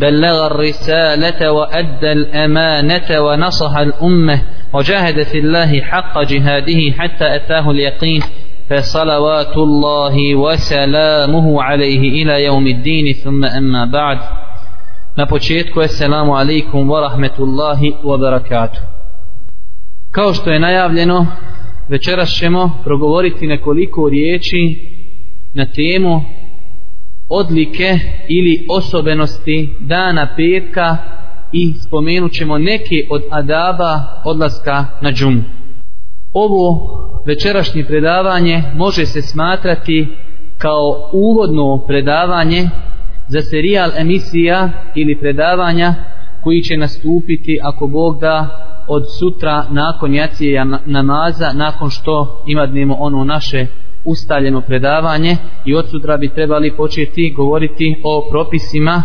بلغ الرسالة وأدى الأمانة ونصح الأمة وجاهد في الله حق جهاده حتى أتاه اليقين فصلوات الله وسلامه عليه إلى يوم الدين ثم أما بعد Na početku, assalamu alaikum wa rahmetullahi wa barakatuh. Kao što je najavljeno, večeras ćemo progovoriti nekoliko riječi na temu odlike ili osobenosti dana petka i spomenut ćemo neke od adaba odlaska na džumu. Ovo večerašnje predavanje može se smatrati kao uvodno predavanje za serijal emisija ili predavanja koji će nastupiti ako Bog da od sutra nakon jacije namaza nakon što imadnemo ono naše ustaljeno predavanje i od sutra bi trebali početi govoriti o propisima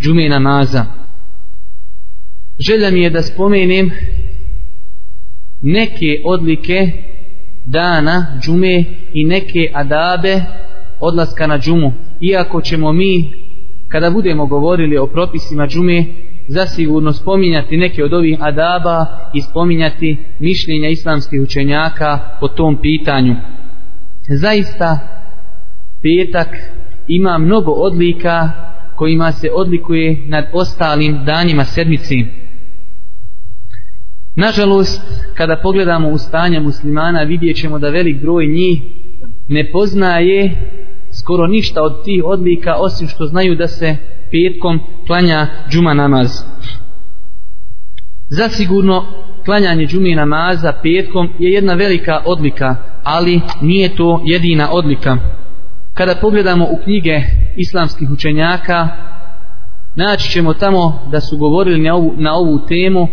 džume namaza. Želja mi je da spomenem neke odlike dana džume i neke adabe odlaska na džumu. Iako ćemo mi kada budemo govorili o propisima džume zasigurno spominjati neke od ovih adaba i spominjati mišljenja islamskih učenjaka po tom pitanju zaista petak ima mnogo odlika kojima se odlikuje nad ostalim danima sedmici nažalost kada pogledamo u stanje muslimana vidjet ćemo da velik broj njih ne poznaje skoro ništa od tih odlika osim što znaju da se petkom klanja džuma namaz. Zasigurno klanjanje džumi namaza petkom je jedna velika odlika ali nije to jedina odlika. Kada pogledamo u knjige islamskih učenjaka naći ćemo tamo da su govorili na ovu, na ovu temu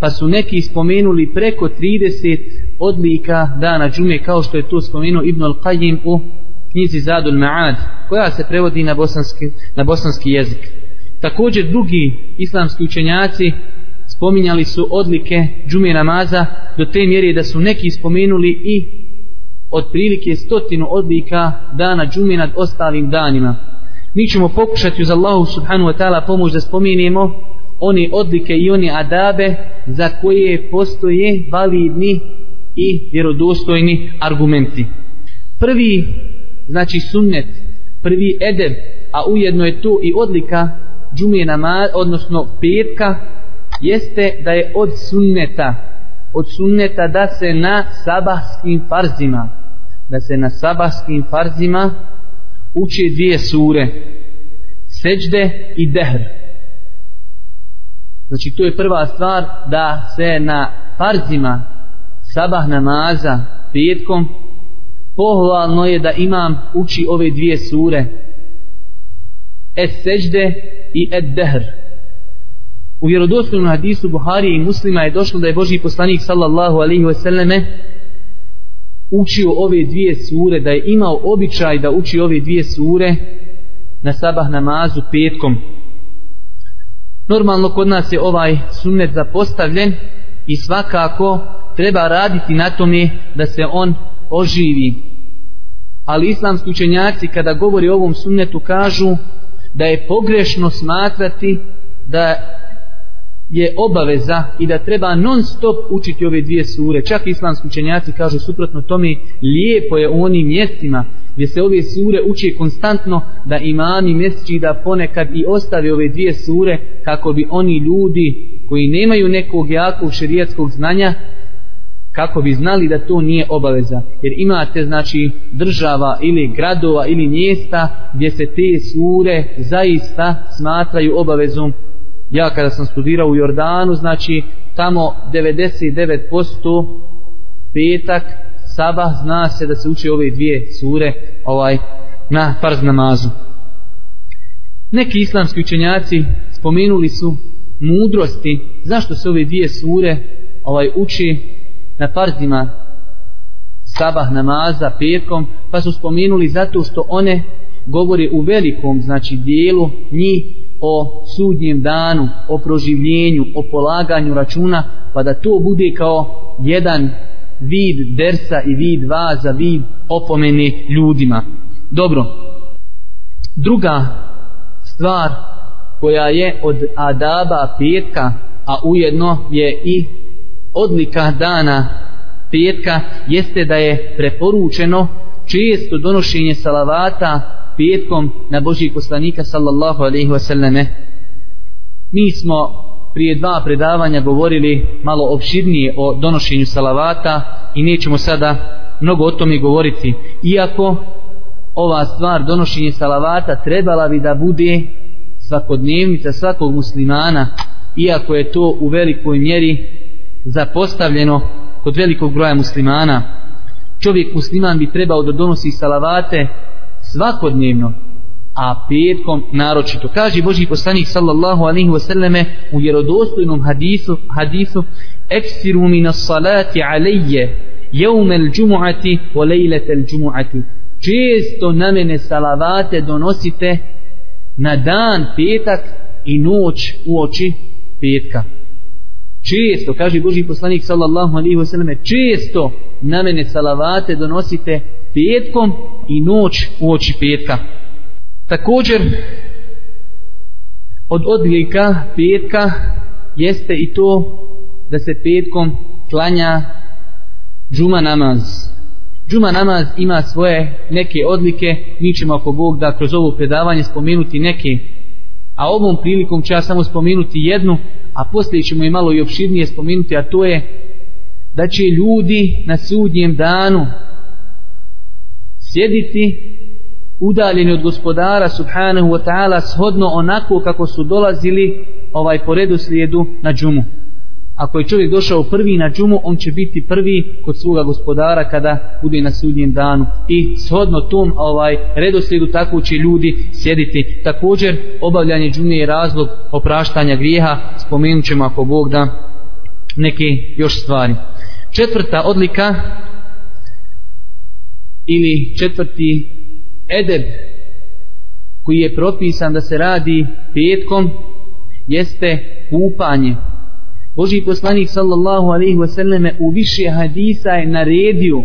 pa su neki spomenuli preko 30 odlika dana džume kao što je to spomenuo Ibn al-Qayyim u knjizi Zadul Ma'ad koja se prevodi na bosanski, na bosanski jezik. Također drugi islamski učenjaci spominjali su odlike džume namaza do te mjere da su neki spomenuli i otprilike stotinu odlika dana džume nad ostalim danima. Mi ćemo pokušati uz Allahu subhanu wa ta'ala pomoć da spomenemo one odlike i one adabe za koje postoje validni i vjerodostojni argumenti. Prvi znači sunnet prvi edeb a ujedno je to i odlika džumije namaz odnosno petka jeste da je od sunneta od sunneta da se na sabahskim farzima da se na sabahskim farzima uče dvije sure seđde i dehr. Znači to je prva stvar da se na farzima sabah namaza petkom pohvalno je da imam uči ove dvije sure es seđde i ed dehr u vjerodostojnom hadisu Buhari i muslima je došlo da je Boži poslanik sallallahu alaihi wasallame učio ove dvije sure da je imao običaj da uči ove dvije sure na sabah namazu petkom. Normalno kod nas je ovaj sunnet zapostavljen i svakako treba raditi na tome da se on oživi. Ali islamski učenjaci kada govori o ovom sunnetu kažu da je pogrešno smatrati da je obaveza i da treba non stop učiti ove dvije sure. Čak islamski učenjaci kažu suprotno tome, lijepo je u onim mjestima gdje se ove sure uče konstantno da imami mjeseci da ponekad i ostave ove dvije sure kako bi oni ljudi koji nemaju nekog jakog šerijatskog znanja kako bi znali da to nije obaveza. Jer imate znači država ili gradova ili mjesta gdje se te sure zaista smatraju obavezom ja kada sam studirao u Jordanu, znači tamo 99% petak, sabah, zna se da se uči ove dvije sure ovaj na farz namazu. Neki islamski učenjaci spomenuli su mudrosti zašto se ove dvije sure ovaj uči na farzima sabah namaza petkom, pa su spomenuli zato što one govore u velikom, znači dijelu njih o sudnjem danu, o proživljenju, o polaganju računa, pa da to bude kao jedan vid dersa i vid vaza, vid opomene ljudima. Dobro, druga stvar koja je od adaba petka, a ujedno je i odlika dana petka, jeste da je preporučeno često donošenje salavata petkom na Božji poslanika sallallahu alaihi wasallame. Mi smo prije dva predavanja govorili malo opširnije o donošenju salavata i nećemo sada mnogo o tome govoriti. Iako ova stvar donošenje salavata trebala bi da bude svakodnevnica svakog muslimana, iako je to u velikoj mjeri zapostavljeno kod velikog broja muslimana. Čovjek musliman bi trebao da donosi salavate svakodnevno, a petkom naročito. Kaže Boži poslanik sallallahu alaihi wasallame u vjerodostojnom hadisu, hadisu Eksiru mina salati alaije jeumel al džumu'ati wa lejletel al džumu'ati. Često na mene salavate donosite na dan petak i noć u oči petka. Često, kaže Boži poslanik sallallahu alaihi wasallame, često na mene salavate donosite petkom i noć u oči petka. Također, od odlika petka jeste i to da se petkom klanja džuma namaz. Džuma namaz ima svoje neke odlike, mi ćemo ako Bog da kroz ovo predavanje spomenuti neke, a ovom prilikom ću ja samo spomenuti jednu, a poslije ćemo i malo i opširnije spomenuti, a to je da će ljudi na sudnjem danu sjediti udaljeni od gospodara subhanahu wa ta'ala shodno onako kako su dolazili ovaj po redu slijedu na džumu. Ako je čovjek došao prvi na džumu, on će biti prvi kod svoga gospodara kada bude na sudnjem danu. I shodno tom ovaj redoslijedu tako će ljudi sjediti. Također, obavljanje džume je razlog opraštanja grijeha. Spomenut ćemo ako Bog da neke još stvari. Četvrta odlika ili četvrti edeb koji je propisan da se radi petkom jeste kupanje. Boži poslanik sallallahu alaihi wasallam u više hadisa je naredio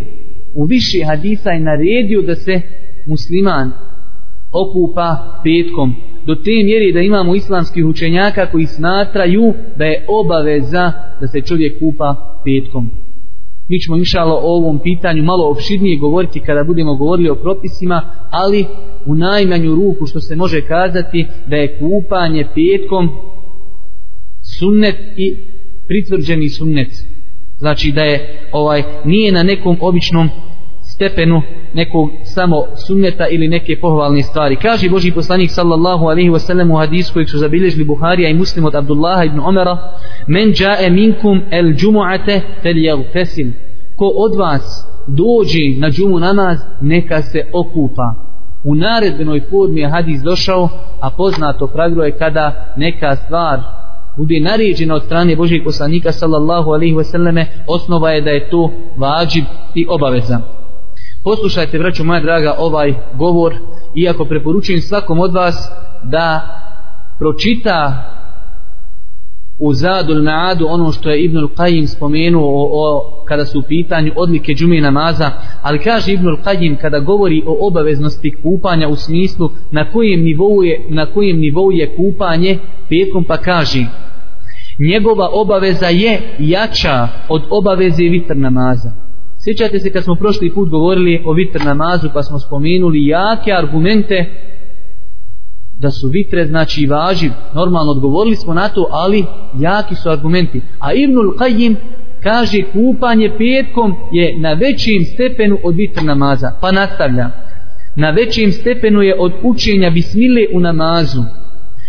u više hadisa je naredio da se musliman okupa petkom do te mjeri da imamo islamskih učenjaka koji smatraju da je obaveza da se čovjek kupa petkom. Mi ćemo inšalo o ovom pitanju malo opširnije govoriti kada budemo govorili o propisima, ali u najmanju ruku što se može kazati da je kupanje petkom sunnet i pritvrđeni sunnet. Znači da je ovaj nije na nekom običnom stepenu nekog samo sunneta ili neke pohvalne stvari. Kaže Boži poslanik sallallahu alaihi wa sallam u hadisu kojeg su zabilježili Buharija i muslim od Abdullaha ibn Omera Men jae minkum el džumu'ate fel jel Ko od vas dođe na džumu namaz neka se okupa. U naredbenoj formi je hadis došao, a poznato pravilo je kada neka stvar bude naređena od strane Božih poslanika sallallahu alaihi wasallame, osnova je da je to vađib i obaveza. Poslušajte, braću moja draga, ovaj govor, iako preporučujem svakom od vas da pročita u Zadul Maadu ono što je Ibnul Qajim spomenuo o, o, kada su u pitanju odlike džume namaza, ali kaže Ibnul Qajim kada govori o obaveznosti kupanja u smislu na kojem nivou je, na kojem nivou je kupanje petkom pa kaže njegova obaveza je jača od obaveze vitr namaza. Sjećate se kad smo prošli put govorili o vitr namazu pa smo spomenuli jake argumente da su vitre znači važiv. Normalno odgovorili smo na to, ali jaki su argumenti. A Ibnul Qayyim kaže kupanje petkom je na većim stepenu od vitr namaza. Pa nastavlja. Na većim stepenu je od učenja bismile u namazu.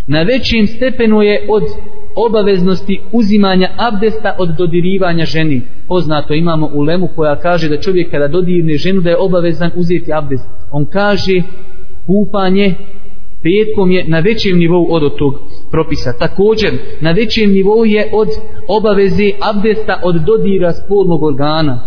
Na većim stepenu je od obaveznosti uzimanja abdesta od dodirivanja ženi. Poznato imamo u lemu koja kaže da čovjek kada dodirne ženu da je obavezan uzeti abdest. On kaže kupanje petkom je na većem nivou od tog propisa. Također, na većem nivou je od obaveze abdesta od dodira spolnog organa.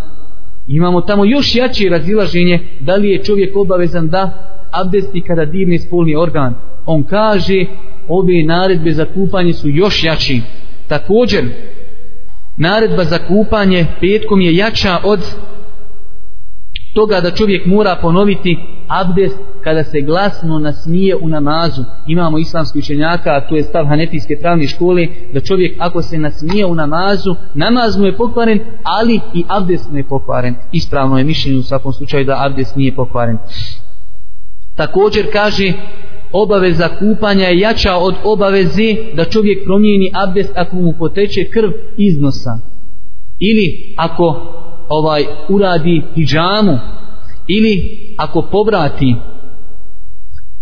Imamo tamo još jače razilaženje da li je čovjek obavezan da abdesti kada dirne spolni organ. On kaže ove naredbe za kupanje su još jači. Također, naredba za kupanje petkom je jača od toga da čovjek mora ponoviti abdest kada se glasno nasmije u namazu. Imamo islamski učenjaka, a to je stav Hanefijske pravne škole, da čovjek ako se nasmije u namazu, namaz mu je pokvaren, ali i abdest mu je pokvaren. Ispravno je mišljenje u svakom slučaju da abdest nije pokvaren. Također kaže, obaveza kupanja je jača od obaveze da čovjek promijeni abdest ako mu poteče krv iz nosa. Ili ako ovaj uradi hijjamu ili ako povrati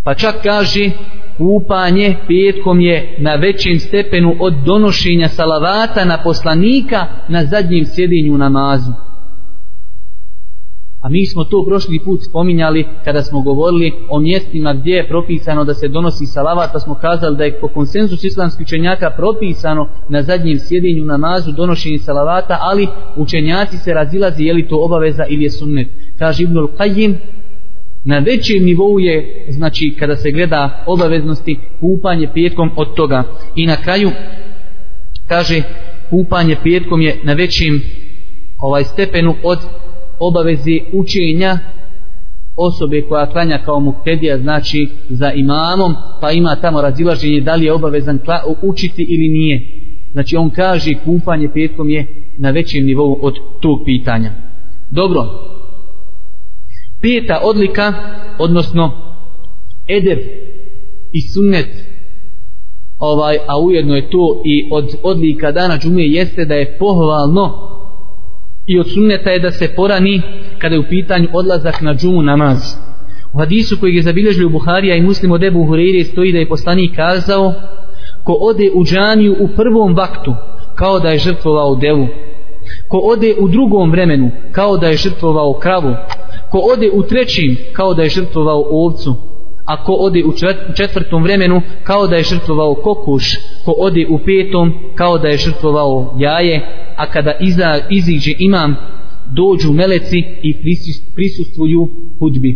pa čak kaže kupanje petkom je na većem stepenu od donošenja salavata na poslanika na zadnjem sjedinju namazu. A mi smo to prošli put spominjali kada smo govorili o mjestima gdje je propisano da se donosi salavat, pa smo kazali da je po konsenzus islamskih učenjaka propisano na zadnjem sjedinju namazu donošenje salavata, ali učenjaci se razilazi je li to obaveza ili je sunnet. Kaže Ibnul Qajim, na većem nivou je, znači kada se gleda obaveznosti, kupanje petkom od toga. I na kraju, kaže, kupanje petkom je na većem ovaj stepenu od obavezi učenja osobe koja klanja kao muktedija znači za imamom pa ima tamo razilaženje da li je obavezan učiti ili nije. Znači on kaže kupanje petkom je na većem nivou od tog pitanja. Dobro. Peta odlika odnosno edeb i sunnet. Ovaj, a ujedno je to i od odlika dana džume jeste da je pohvalno i od sunneta je da se porani kada je u pitanju odlazak na džumu namaz. U hadisu koji je zabilježili u Buharija i muslim od Ebu Hureyre stoji da je poslanik kazao ko ode u džaniju u prvom vaktu kao da je žrtvovao devu. Ko ode u drugom vremenu kao da je žrtvovao kravu. Ko ode u trećim kao da je žrtvovao ovcu. A ko ode u četvrtom vremenu kao da je žrtvovao kokuš. Ko ode u petom kao da je žrtvovao jaje a kada iza, iziđe imam dođu meleci i prisustvuju hudbi.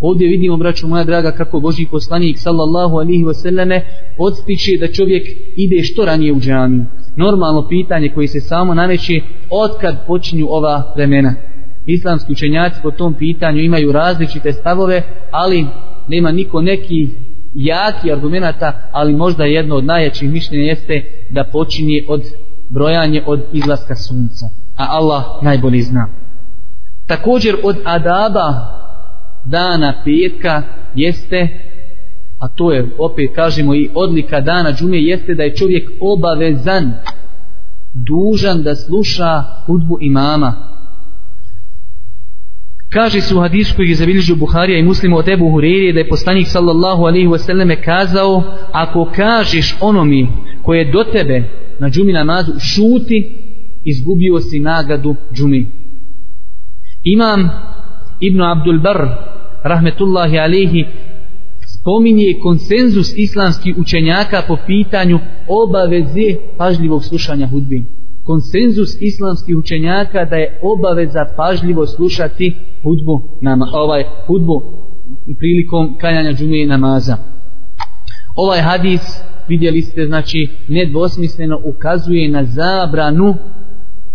Ovdje vidimo, braćo moja draga, kako Boži poslanik sallallahu alihi wasallame odstiče da čovjek ide što ranije u džamiju. Normalno pitanje koje se samo nameće otkad počinju ova vremena. Islamski učenjaci po tom pitanju imaju različite stavove, ali nema niko neki jaki argumenta, ali možda jedno od najjačih mišljenja jeste da počinje od brojanje od izlaska sunca. A Allah najbolji zna. Također od adaba dana petka jeste, a to je opet kažemo i odlika dana džume, jeste da je čovjek obavezan, dužan da sluša hudbu imama. Kaže su u hadisu koji je zabilježio Buharija i muslimu od Ebu Hureyri da je poslanik sallallahu alaihi wasallam kazao ako kažeš onomi koje do tebe na džumi namazu šuti izgubio si nagradu džumi. Imam Ibn Abdul Bar rahmetullahi alaihi spominje konsenzus islamskih učenjaka po pitanju obaveze pažljivog slušanja hudbi konsenzus islamskih učenjaka da je obaveza pažljivo slušati hudbu nama, ovaj hudbu prilikom kanjanja džume namaza ovaj hadis vidjeli ste znači nedvosmisleno ukazuje na zabranu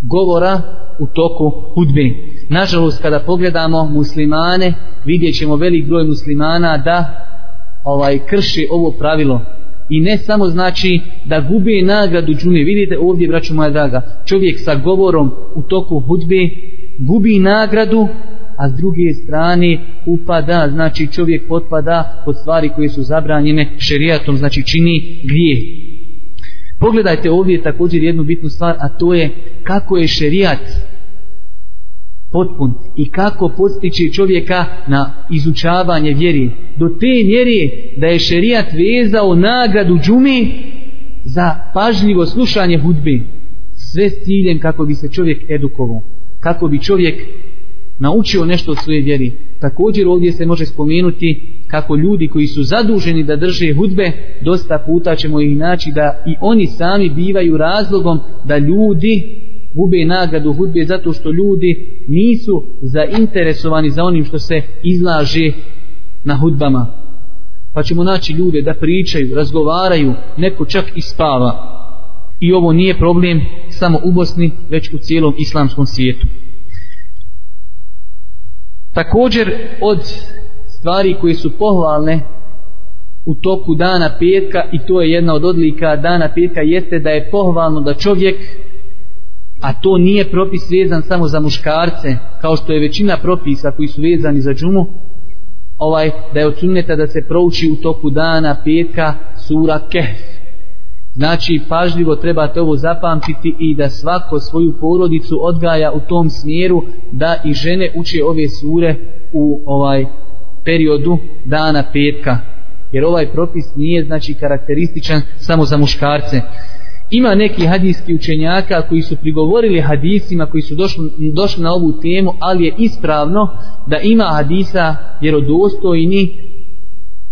govora u toku hudbe. Nažalost kada pogledamo muslimane vidjet ćemo velik broj muslimana da ovaj krši ovo pravilo i ne samo znači da gube nagradu džume vidite ovdje braću moja draga čovjek sa govorom u toku hudbe gubi nagradu a s druge strane upada, znači čovjek potpada pod stvari koje su zabranjene šerijatom, znači čini grije. Pogledajte ovdje također jednu bitnu stvar, a to je kako je šerijat potpun i kako postići čovjeka na izučavanje vjeri. Do te mjere da je šerijat vezao nagradu džumi za pažljivo slušanje hudbe. Sve s ciljem kako bi se čovjek edukovao. Kako bi čovjek naučio nešto od svoje vjeri. Također ovdje se može spomenuti kako ljudi koji su zaduženi da drže hudbe, dosta puta ćemo ih naći da i oni sami bivaju razlogom da ljudi gube nagradu hudbe zato što ljudi nisu zainteresovani za onim što se izlaže na hudbama. Pa ćemo naći ljude da pričaju, razgovaraju, neko čak i spava. I ovo nije problem samo u Bosni, već u cijelom islamskom svijetu. Također od stvari koje su pohvalne u toku dana petka i to je jedna od odlika dana petka jeste da je pohvalno da čovjek a to nije propis vezan samo za muškarce kao što je većina propisa koji su vezani za džumu ovaj da je od sunneta da se prouči u toku dana petka sura Kehf. Znači pažljivo trebate ovo zapamtiti i da svako svoju porodicu odgaja u tom smjeru da i žene uče ove sure u ovaj periodu dana petka. Jer ovaj propis nije znači karakterističan samo za muškarce ima neki hadijski učenjaka koji su prigovorili hadisima koji su došli, došli na ovu temu ali je ispravno da ima hadisa vjerodostojni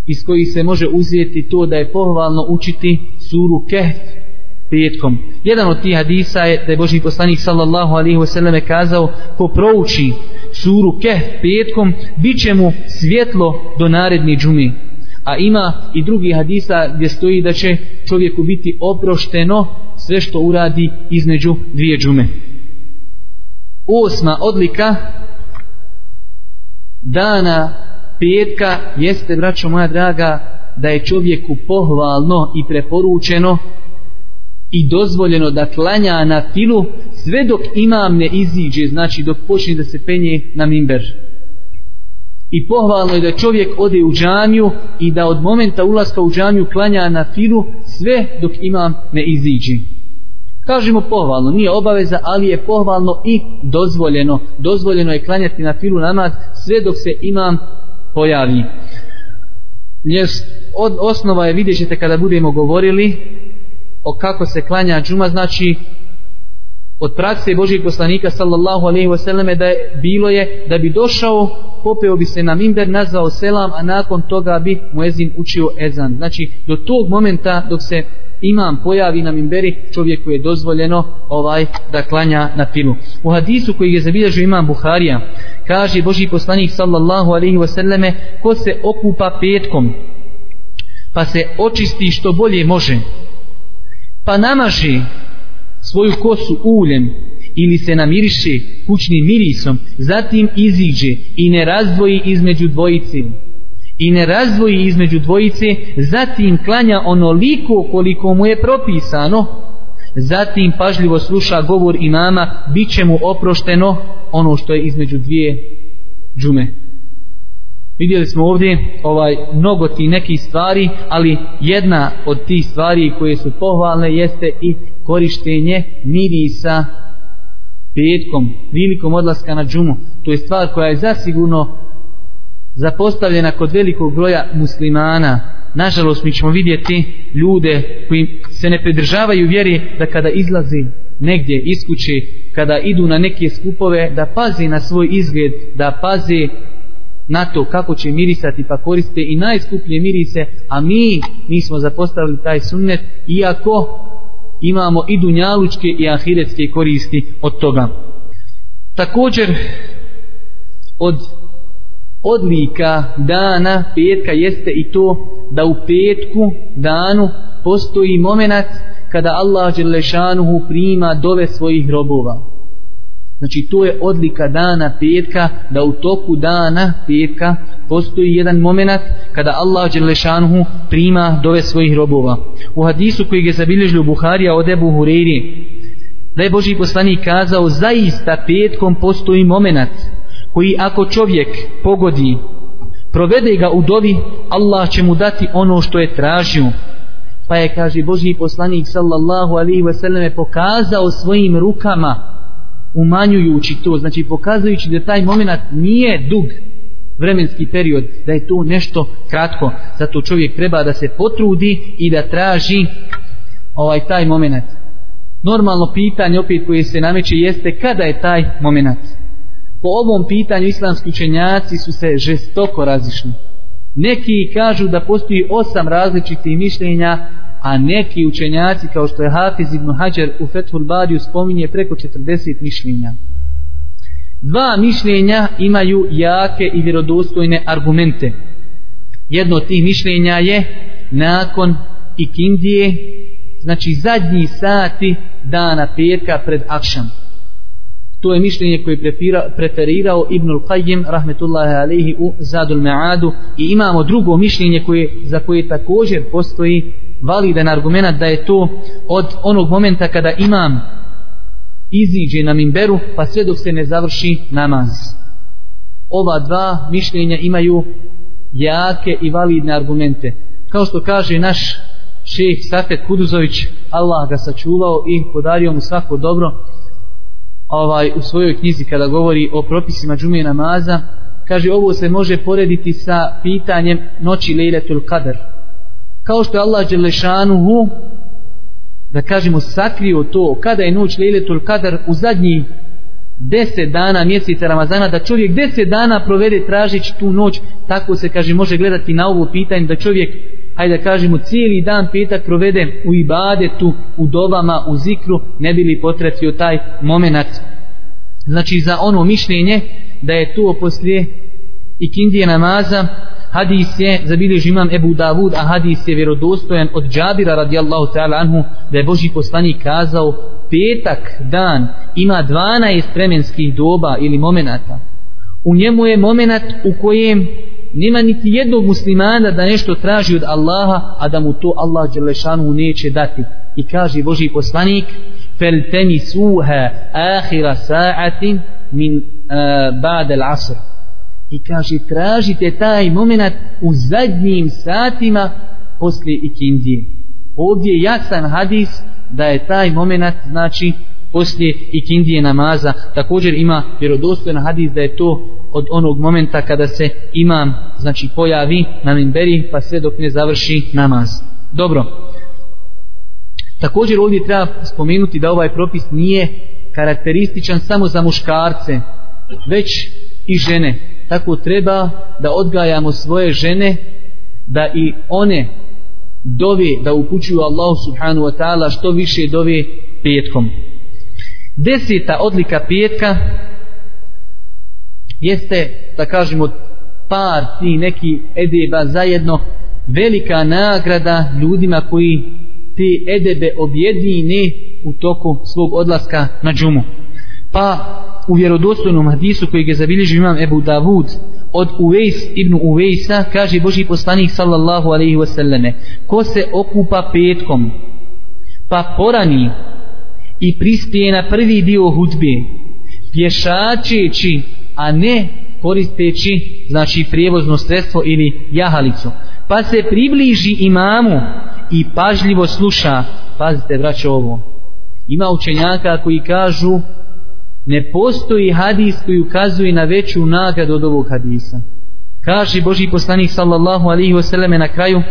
iz kojih se može uzeti to da je pohvalno učiti suru Kehf petkom. Jedan od tih hadisa je da je Boži poslanik sallallahu alaihi wasallam kazao ko prouči suru Kehf petkom bit će mu svjetlo do naredni džumi a ima i drugi hadisa gdje stoji da će čovjeku biti oprošteno sve što uradi između dvije džume. Osma odlika dana petka jeste, braćo moja draga, da je čovjeku pohvalno i preporučeno i dozvoljeno da klanja na filu sve dok imam ne iziđe, znači dok počne da se penje na mimber i pohvalno je da čovjek ode u džamiju i da od momenta ulaska u džamiju klanja na filu sve dok imam ne iziđi. Kažemo pohvalno, nije obaveza, ali je pohvalno i dozvoljeno. Dozvoljeno je klanjati na filu namaz sve dok se imam pojavi. Njes, od, osnova je, vidjet ćete kada budemo govorili o kako se klanja džuma, znači od prakse Božijeg poslanika sallallahu alaihi wasallam da je bilo je da bi došao popeo bi se na minber nazvao selam a nakon toga bi muezin učio ezan. Znači do tog momenta dok se imam pojavi na minberi čovjeku je dozvoljeno ovaj da klanja na filu u hadisu koji je zabilježio imam Buharija kaže Božji poslanik sallallahu alaihi wasallame, ko se okupa petkom pa se očisti što bolje može pa namaži svoju kosu uljem ili se namiriše kućnim mirisom, zatim iziđe i ne razdvoji između dvojice. I ne razdvoji između dvojice, zatim klanja onoliko koliko mu je propisano, zatim pažljivo sluša govor imama, bit će mu oprošteno ono što je između dvije džume. Vidjeli smo ovdje ovaj mnogo ti nekih stvari, ali jedna od tih stvari koje su pohvalne jeste i korištenje mirisa petkom, prilikom odlaska na džumu. To je stvar koja je zasigurno zapostavljena kod velikog broja muslimana. Nažalost, mi ćemo vidjeti ljude koji se ne pridržavaju vjeri da kada izlazi negdje iz kuće, kada idu na neke skupove, da pazi na svoj izgled, da pazi na to kako će mirisati pa koriste i najskuplje mirise, a mi nismo zapostavili taj sunnet, iako imamo i dunjalučke i ahiretske koristi od toga. Također, od odlika dana petka jeste i to da u petku danu postoji momenat kada Allah Đelešanuhu prima dove svojih robova. Znači to je odlika dana petka da u toku dana petka postoji jedan moment kada Allah Đelešanhu prima dove svojih robova. U hadisu koji je zabilježio Buharija od Ebu Hureyri da je Boži poslanik kazao zaista petkom postoji moment koji ako čovjek pogodi provede ga u dovi Allah će mu dati ono što je tražio pa je kaže Boži poslanik sallallahu alaihi ve selleme pokazao svojim rukama umanjujući to, znači pokazujući da taj moment nije dug vremenski period, da je to nešto kratko, zato čovjek treba da se potrudi i da traži ovaj taj moment. Normalno pitanje opet koje se nameće jeste kada je taj moment. Po ovom pitanju islamski učenjaci su se žestoko razišli. Neki kažu da postoji osam različitih mišljenja a neki učenjaci kao što je Hafiz ibn Hajar u Fethul Bariju spominje preko 40 mišljenja. Dva mišljenja imaju jake i vjerodostojne argumente. Jedno od tih mišljenja je nakon ikindije, znači zadnji sati dana petka pred akšam. To je mišljenje koje je preferirao Ibnul Qayyim rahmetullahi alihi u Zadul Ma'adu i imamo drugo mišljenje koje, za koje također postoji validan argument da je to od onog momenta kada imam iziđe na minberu pa sve dok se ne završi namaz. Ova dva mišljenja imaju jake i validne argumente. Kao što kaže naš šejh Safet Kuduzović, Allah ga sačuvao i podario mu svako dobro, ovaj u svojoj knjizi kada govori o propisima džume namaza kaže ovo se može porediti sa pitanjem noći lejletul kadr kao što je Allah Đelešanuhu da kažemo sakrio to kada je noć lejletul kadr u zadnji deset dana mjeseca Ramazana da čovjek deset dana provede tražić tu noć tako se kaže može gledati na ovo pitanje da čovjek hajde da kažemo cijeli dan petak provede u ibadetu, u dobama, u zikru, ne bi li potretio taj moment. Znači za ono mišljenje da je to poslije ikindije namaza, hadis je zabilježi imam Ebu Davud, a hadis je vjerodostojan od Džabira radijallahu ta'ala anhu, da je Boži poslanik kazao petak dan ima 12 vremenskih doba ili momenata. U njemu je momenat u kojem nema niti jednog muslimana da nešto traži od Allaha, a da mu to Allah Đelešanu neće dati. I kaže Boži poslanik, fel teni suha ahira sa'atin min eh, uh, ba'da asr I kaže, tražite taj moment u zadnjim satima poslije ikindije. Ovdje je jasan hadis da je taj moment, znači, poslije ikindije namaza. Također ima vjerodostojan hadis da je to od onog momenta kada se imam znači pojavi na minberi pa sve dok ne završi namaz. Dobro. Također ovdje treba spomenuti da ovaj propis nije karakterističan samo za muškarce, već i žene. Tako treba da odgajamo svoje žene da i one dove da upućuju Allahu subhanahu wa ta'ala što više dove petkom. Deseta odlika petka jeste, da kažemo, par ti neki edeba zajedno, velika nagrada ljudima koji te edebe objedine u toku svog odlaska na džumu. Pa u vjerodostojnom hadisu koji ga zabilježi imam Ebu Davud od Uvejs ibn Uvejsa kaže Boži poslanik sallallahu alaihi wasallame ko se okupa petkom pa porani i prispije na prvi dio hudbe pješačeći a ne koristeći znači prijevozno sredstvo ili jahalicu pa se približi imamu i pažljivo sluša. Pazite braćo ovo. Ima učenjaka koji kažu ne postoji hadis koji ukazuje na veću nagradu od ovog hadisa. Kaže Boži poslanik sallallahu alihi wasallam na kraju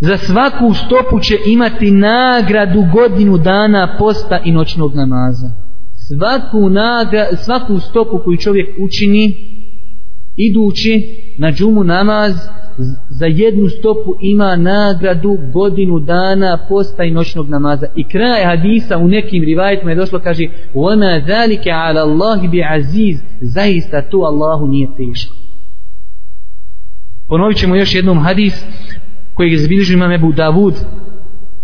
za svaku stopu će imati nagradu godinu dana posta i noćnog namaza. Svaku, nagra, svaku stopu koju čovjek učini idući na džumu namaz za jednu stopu ima nagradu godinu dana posta i noćnog namaza. I kraj hadisa u nekim rivajetima je došlo kaže وَمَا ذَلِكَ ala اللَّهِ bi aziz. Zaista to Allahu nije teško. Ponovit ćemo još jednom hadis kojeg je zbilježio imam Ebu Davud.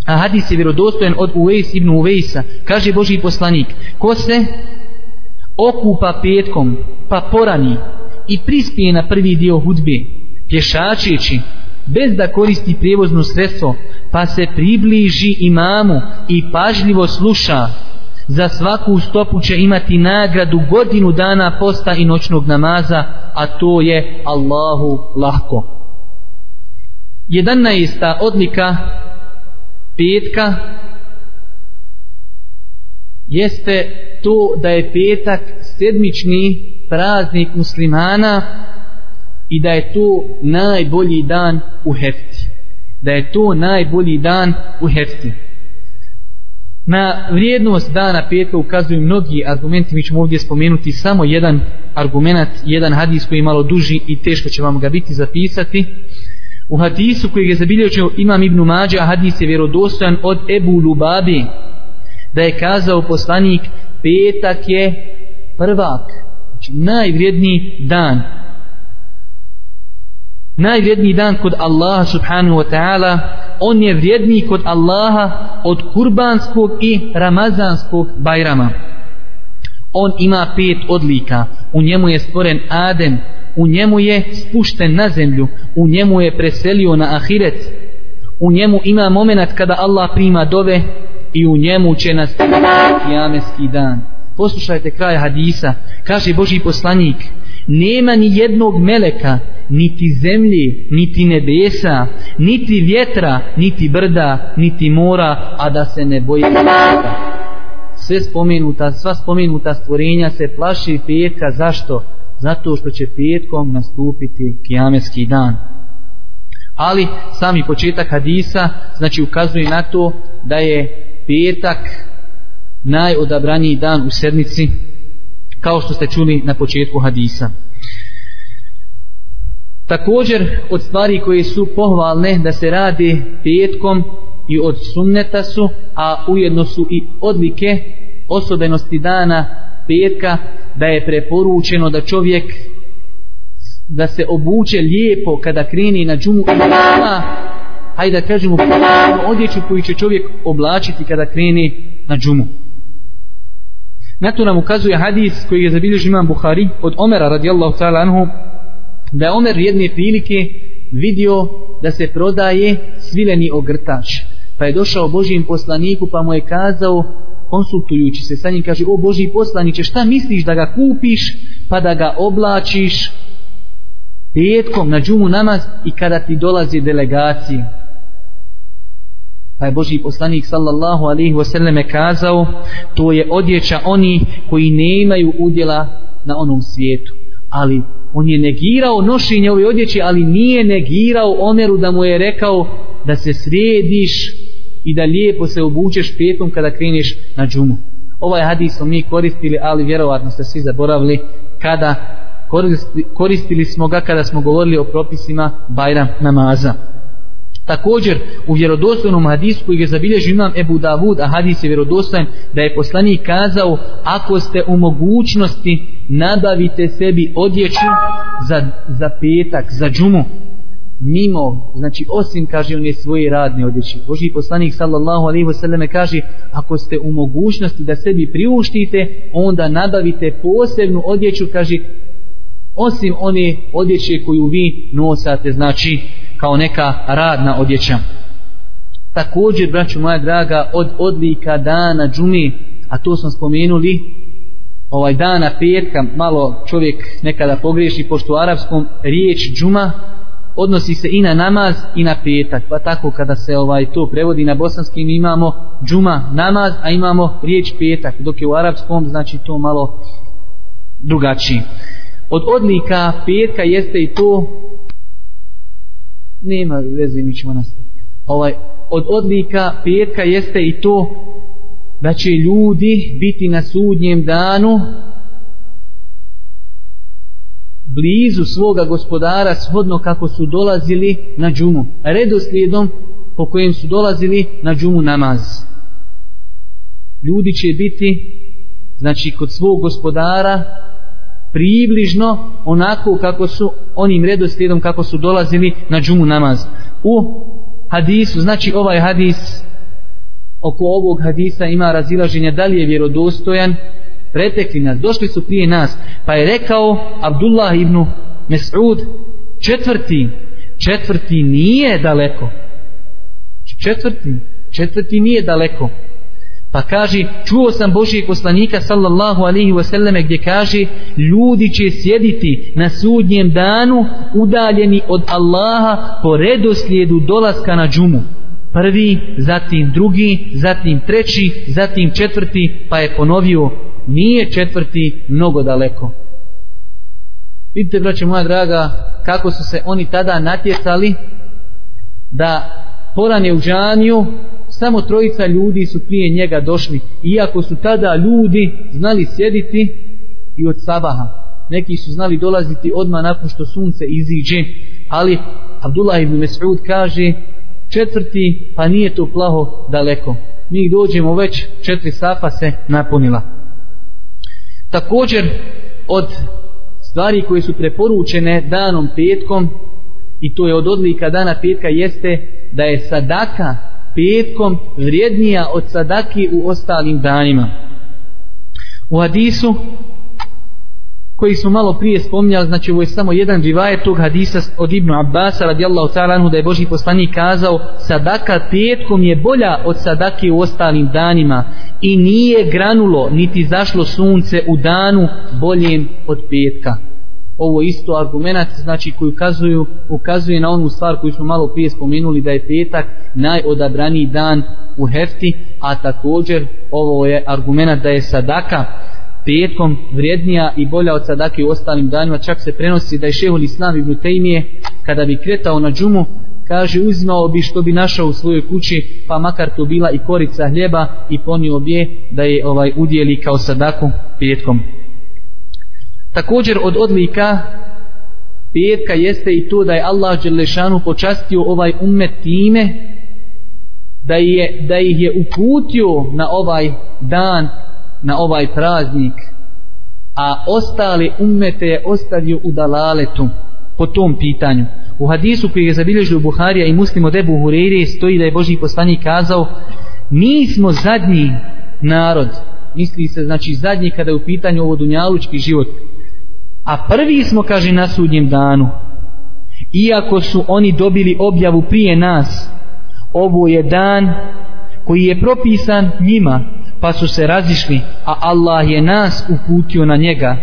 A hadis je vjerodostojen od Uvejs ibn Uvejsa kaže Boži poslanik ko se okupa petkom pa porani i prispije na prvi dio hudbe pješačeći bez da koristi prijevozno sredstvo pa se približi imamu i pažljivo sluša za svaku stopu će imati nagradu godinu dana posta i noćnog namaza a to je Allahu lahko 11. odlika petka jeste to da je petak sedmični praznik muslimana i da je to najbolji dan u hefti. Da je to najbolji dan u hefti. Na vrijednost dana petka ukazuju mnogi argumenti, mi ćemo ovdje spomenuti samo jedan argument, jedan hadis koji je malo duži i teško će vam ga biti zapisati. U hadisu koji je zabilježio imam Ibn Mađa, hadis je vjerodostojan od Ebu Lubabi, da je kazao poslanik, petak je prvak, znači najvrijedniji dan. Najvrijedniji dan kod Allaha subhanahu wa ta'ala, on je vrijedniji kod Allaha od kurbanskog i ramazanskog bajrama. On ima pet odlika, u njemu je stvoren Adem, u njemu je spušten na zemlju, u njemu je preselio na ahiret, u njemu ima moment kada Allah prima dove i u njemu će nas kijameski dan. Poslušajte kraj hadisa, kaže Boži poslanik, nema ni jednog meleka, niti zemlje, niti nebesa, niti vjetra, niti brda, niti mora, a da se ne boji sve spomenuta, sva spomenuta stvorenja se plaši petka, zašto? zato što će petkom nastupiti kijametski dan. Ali sami početak hadisa znači ukazuje na to da je petak najodabraniji dan u sedmici kao što ste čuli na početku hadisa. Također od stvari koje su pohvalne da se radi petkom i od sunneta su, a ujedno su i odlike osobenosti dana petka da je preporučeno da čovjek da se obuče lijepo kada kreni na džumu i ima hajde da kažemo odjeću koju će čovjek oblačiti kada kreni na džumu. Na to nam ukazuje hadis koji je zabilježio imam Buhari od Omera radijallahu ta'ala anhu da je Omer jedne prilike vidio da se prodaje svileni ogrtač. Pa je došao Božijem poslaniku pa mu je kazao konsultujući se sa njim kaže o Božji poslaniće šta misliš da ga kupiš pa da ga oblačiš petkom na džumu namaz i kada ti dolazi delegacije? Pa je Božji poslanik sallallahu alaihi wasallam kazao to je odjeća oni koji nemaju udjela na onom svijetu ali on je negirao nošenje ove odjeće ali nije negirao Omeru da mu je rekao da se središ i da lijepo se obučeš petkom kada kreneš na džumu. Ovaj hadis smo mi koristili, ali vjerovatno ste svi zaboravili kada koristili, koristili smo ga kada smo govorili o propisima Bajram namaza. Također u vjerodostojnom hadisu koji je zabilježio imam Ebu Davud, a hadis je vjerodostojan, da je poslanik kazao ako ste u mogućnosti nabavite sebi odjeću za, za petak, za džumu, mimo, znači osim kaže one svoje radne odjeće. Boži poslanik sallallahu alaihi wasallam kaže ako ste u mogućnosti da sebi priuštite, onda nabavite posebnu odjeću, kaže osim one odjeće koju vi nosate, znači kao neka radna odjeća. Također, braću moja draga, od odlika dana džumi, a to smo spomenuli, ovaj dana petka, malo čovjek nekada pogriješi, pošto u arapskom riječ džuma, odnosi se i na namaz i na petak pa tako kada se ovaj to prevodi na bosanski mi imamo džuma namaz a imamo riječ petak dok je u arapskom znači to malo drugačiji od odlika petka jeste i to nema veze mi ćemo nastaviti. ovaj od odlika petka jeste i to da će ljudi biti na sudnjem danu blizu svoga gospodara shodno kako su dolazili na džumu redoslijedom po kojem su dolazili na džumu namaz ljudi će biti znači kod svog gospodara približno onako kako su onim redoslijedom kako su dolazili na džumu namaz u hadisu znači ovaj hadis oko ovog hadisa ima razilaženja da li je vjerodostojan pretekli nas, došli su prije nas, pa je rekao Abdullah ibn Mes'ud, četvrti, četvrti nije daleko. Četvrti, četvrti nije daleko. Pa kaže, čuo sam Božijeg poslanika sallallahu alihi wasallame gdje kaže, ljudi će sjediti na sudnjem danu udaljeni od Allaha po redoslijedu dolaska na džumu. Prvi, zatim drugi, zatim treći, zatim četvrti, pa je ponovio nije četvrti mnogo daleko. Vidite, braće moja draga, kako su se oni tada natjecali da porane u džaniju, samo trojica ljudi su prije njega došli. Iako su tada ljudi znali sjediti i od sabaha. Neki su znali dolaziti odmah nakon što sunce iziđe, ali Abdullah ibn Mes'ud kaže četvrti pa nije to plaho daleko mi dođemo već četiri safa se napunila također od stvari koje su preporučene danom petkom i to je od odlika dana petka jeste da je sadaka petkom vrijednija od sadaki u ostalim danima u hadisu koji smo malo prije spominjali, znači ovo je samo jedan rivajet tog hadisa od Ibnu Abbasa radijallahu ta'ala anhu da je Boži poslanik kazao sadaka petkom je bolja od sadake u ostalim danima i nije granulo niti zašlo sunce u danu boljem od petka. Ovo isto argument znači koji ukazuju, ukazuje na onu stvar koju smo malo prije spomenuli da je petak najodabraniji dan u hefti, a također ovo je argument da je sadaka petkom vrijednija i bolja od sadake u ostalim danima. Čak se prenosi da je šehol Islam ibn Tejmije kada bi kretao na džumu kaže uzimao bi što bi našao u svojoj kući pa makar to bila i korica hljeba i ponio bi je da je ovaj udjeli kao sadaku petkom. Također od odlika petka jeste i to da je Allah Đelešanu počastio ovaj ummet time da, je, da ih je uputio na ovaj dan na ovaj praznik a ostale ummete je ostavio u dalaletu po tom pitanju. U hadisu koji je zabilježio Buharija i muslim od Ebu Hureyre stoji da je Boži poslanik kazao mi smo zadnji narod misli se znači zadnji kada je u pitanju ovo dunjalučki život a prvi smo kaže na sudnjem danu iako su oni dobili objavu prije nas ovo je dan koji je propisan njima pa su se razišli, a Allah je nas uputio na njega.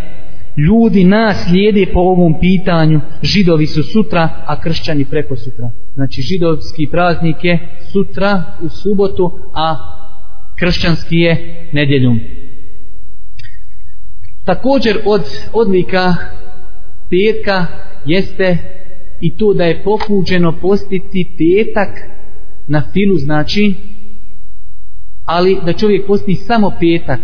Ljudi nas slijede po ovom pitanju, židovi su sutra, a kršćani preko sutra. Znači židovski praznik je sutra u subotu, a kršćanski je nedjeljom. Također od odlika petka jeste i to da je pokuđeno postiti petak na filu, znači ali da čovjek posti samo petak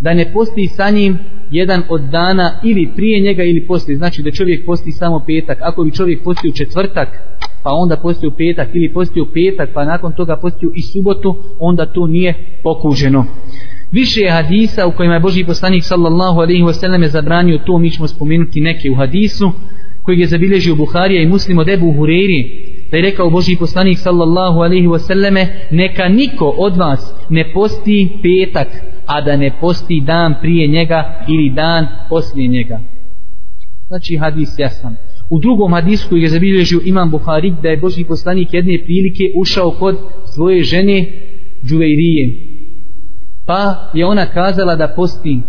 da ne posti sa njim jedan od dana ili prije njega ili poslije. Znači da čovjek posti samo petak. Ako bi čovjek postio četvrtak pa onda postio petak ili postio petak pa nakon toga postio i subotu onda to nije pokuženo više je hadisa u kojima je Boži poslanik sallallahu alaihi wa sallam zabranio to mi ćemo spomenuti neke u hadisu koji je zabilježio Buharija i muslim od Ebu Hureyri da je rekao Boži poslanik sallallahu alaihi wasallame neka niko od vas ne posti petak a da ne posti dan prije njega ili dan poslije njega. Znači hadis jasan. U drugom hadisu koji je zabilježio imam Buharik da je Boži poslanik jedne prilike ušao kod svoje žene Džuvejrije pa je ona kazala da posti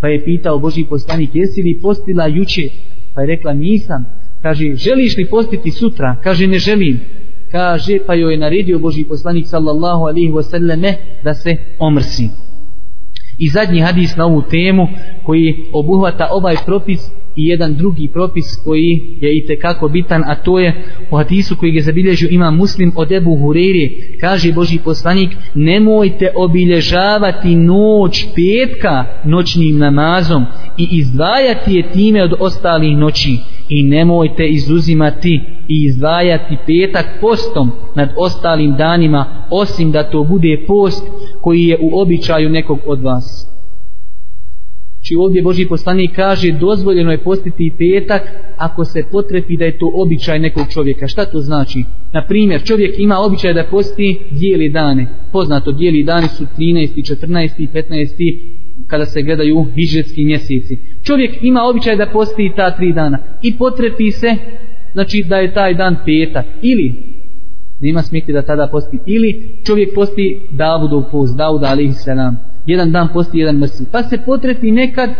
pa je pitao Boži poslanik jesi li postila juče pa je rekla nisam. Kaže želiš li postiti sutra? Kaže ne želim. Kaže pa joj je naredio Boži poslanik sallallahu alaihi wasallame da se omrsi. I zadnji hadis na ovu temu koji obuhvata ovaj propis i jedan drugi propis koji je i tekako bitan a to je u hadisu koji je zabilježio ima muslim od Ebu Hureyri kaže Boži poslanik nemojte obilježavati noć petka noćnim namazom i izdvajati je time od ostalih noći. I nemojte izuzimati i izdvajati petak postom nad ostalim danima osim da to bude post koji je u običaju nekog od vas. Či ovdje Boži poslanik kaže dozvoljeno je postiti petak ako se potrepi da je to običaj nekog čovjeka. Šta to znači? Na primjer, čovjek ima običaj da posti dijeli dane. Poznato, dijeli dani su 13. 14. 15 kada se gledaju hiđetski mjeseci. Čovjek ima običaj da posti ta tri dana i potrepi se znači da je taj dan petak ili nema smijeti da tada posti ili čovjek posti Davudov post, Davuda alaihi salam jedan dan posti, jedan mrsi pa se potrefi nekad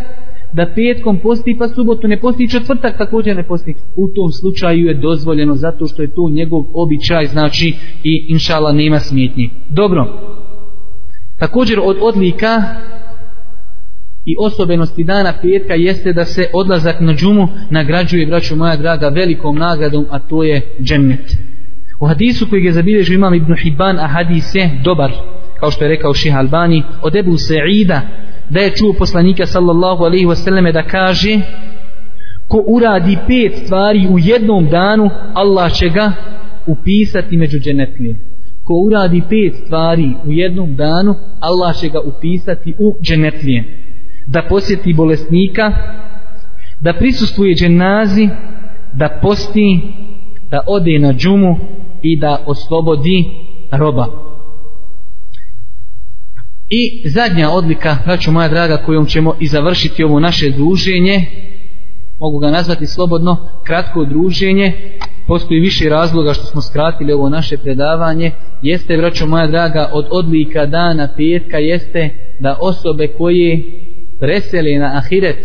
da petkom posti pa subotu ne posti četvrtak također ne posti. U tom slučaju je dozvoljeno zato što je to njegov običaj znači i inšala nema smjetnji dobro. Također od odlika i osobenosti dana petka jeste da se odlazak na džumu nagrađuje, braću moja draga, velikom nagradom, a to je džennet. U hadisu koji je zabilježio imam Ibn Hibban, a hadis je dobar, kao što je rekao Ših Albani, od Ebu Sa'ida, da je čuo poslanika sallallahu alaihi wasallam da kaže ko uradi pet stvari u jednom danu Allah će ga upisati među dženetlije ko uradi pet stvari u jednom danu Allah će ga upisati u dženetlije da posjeti bolesnika da prisustvuje dženazi da posti da ode na džumu i da oslobodi roba i zadnja odlika braću moja draga kojom ćemo i završiti ovo naše druženje mogu ga nazvati slobodno kratko druženje. Postoji više razloga što smo skratili ovo naše predavanje. Jeste braćo moja draga od odlika dana petka jeste da osobe koje presele na ahiret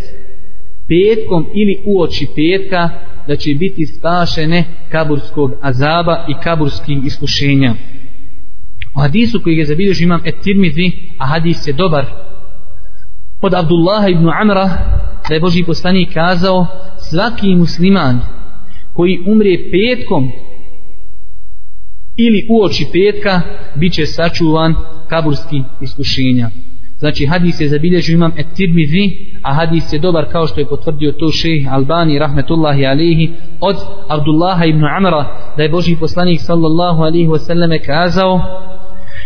petkom ili uoči petka da će biti spašene kaburskog azaba i kaburskih iskušenja u hadisu koji je zabilježio imam et tirmidhi a hadis je dobar od Abdullaha ibn Amra da je Boži poslanik kazao svaki musliman koji umre petkom ili uoči petka bit će sačuvan kaburski iskušenja znači hadis je zabilježio imam et tirmidhi a hadis je dobar kao što je potvrdio to šejh Albani rahmetullahi alihi od Abdullaha ibn Amra da je Boži poslanik sallallahu alihi wasallame kazao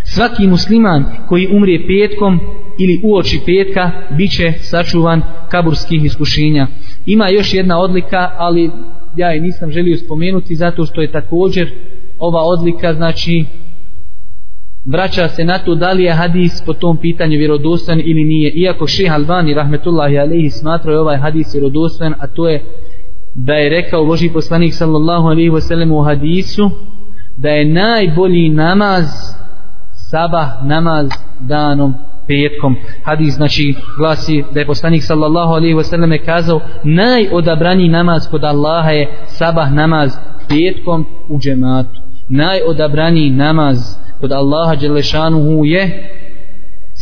svaki musliman koji umre petkom ili uoči petka biće sačuvan kaburskih iskušenja. Ima još jedna odlika ali ja je nisam želio spomenuti zato što je također ova odlika znači vraća se na to da li je hadis po tom pitanju vjerodostan ili nije. Iako šeha Albani rahmetullahi alaihi smatrao je ovaj hadis vjerodostan a to je da je rekao Boži poslanik sallallahu alaihi wasallam u hadisu da je najbolji namaz sabah namaz danom petkom. Hadis znači glasi da je poslanik sallallahu alaihi wasallam kazao najodabraniji namaz kod Allaha je sabah namaz petkom u džematu. Najodabraniji namaz kod Allaha Đelešanuhu je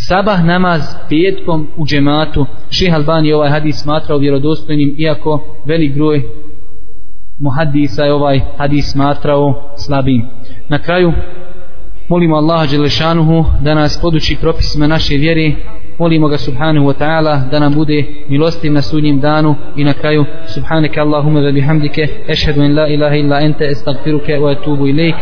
sabah namaz petkom u džematu. Šeha Albani ovaj hadis smatrao vjerodostojnim iako velik broj muhaddisa je ovaj hadis smatrao slabim. Na kraju molimo Allaha Đelešanuhu da nas poduči propisima naše vjere. Molimo ga subhanahu wa ta'ala da nam bude milostiv na sudnjem danu i na kraju. Subhanaka Allahumma wa bihamdike ešhedu en la ilaha illa ente estagfiruke wa etubu ilaik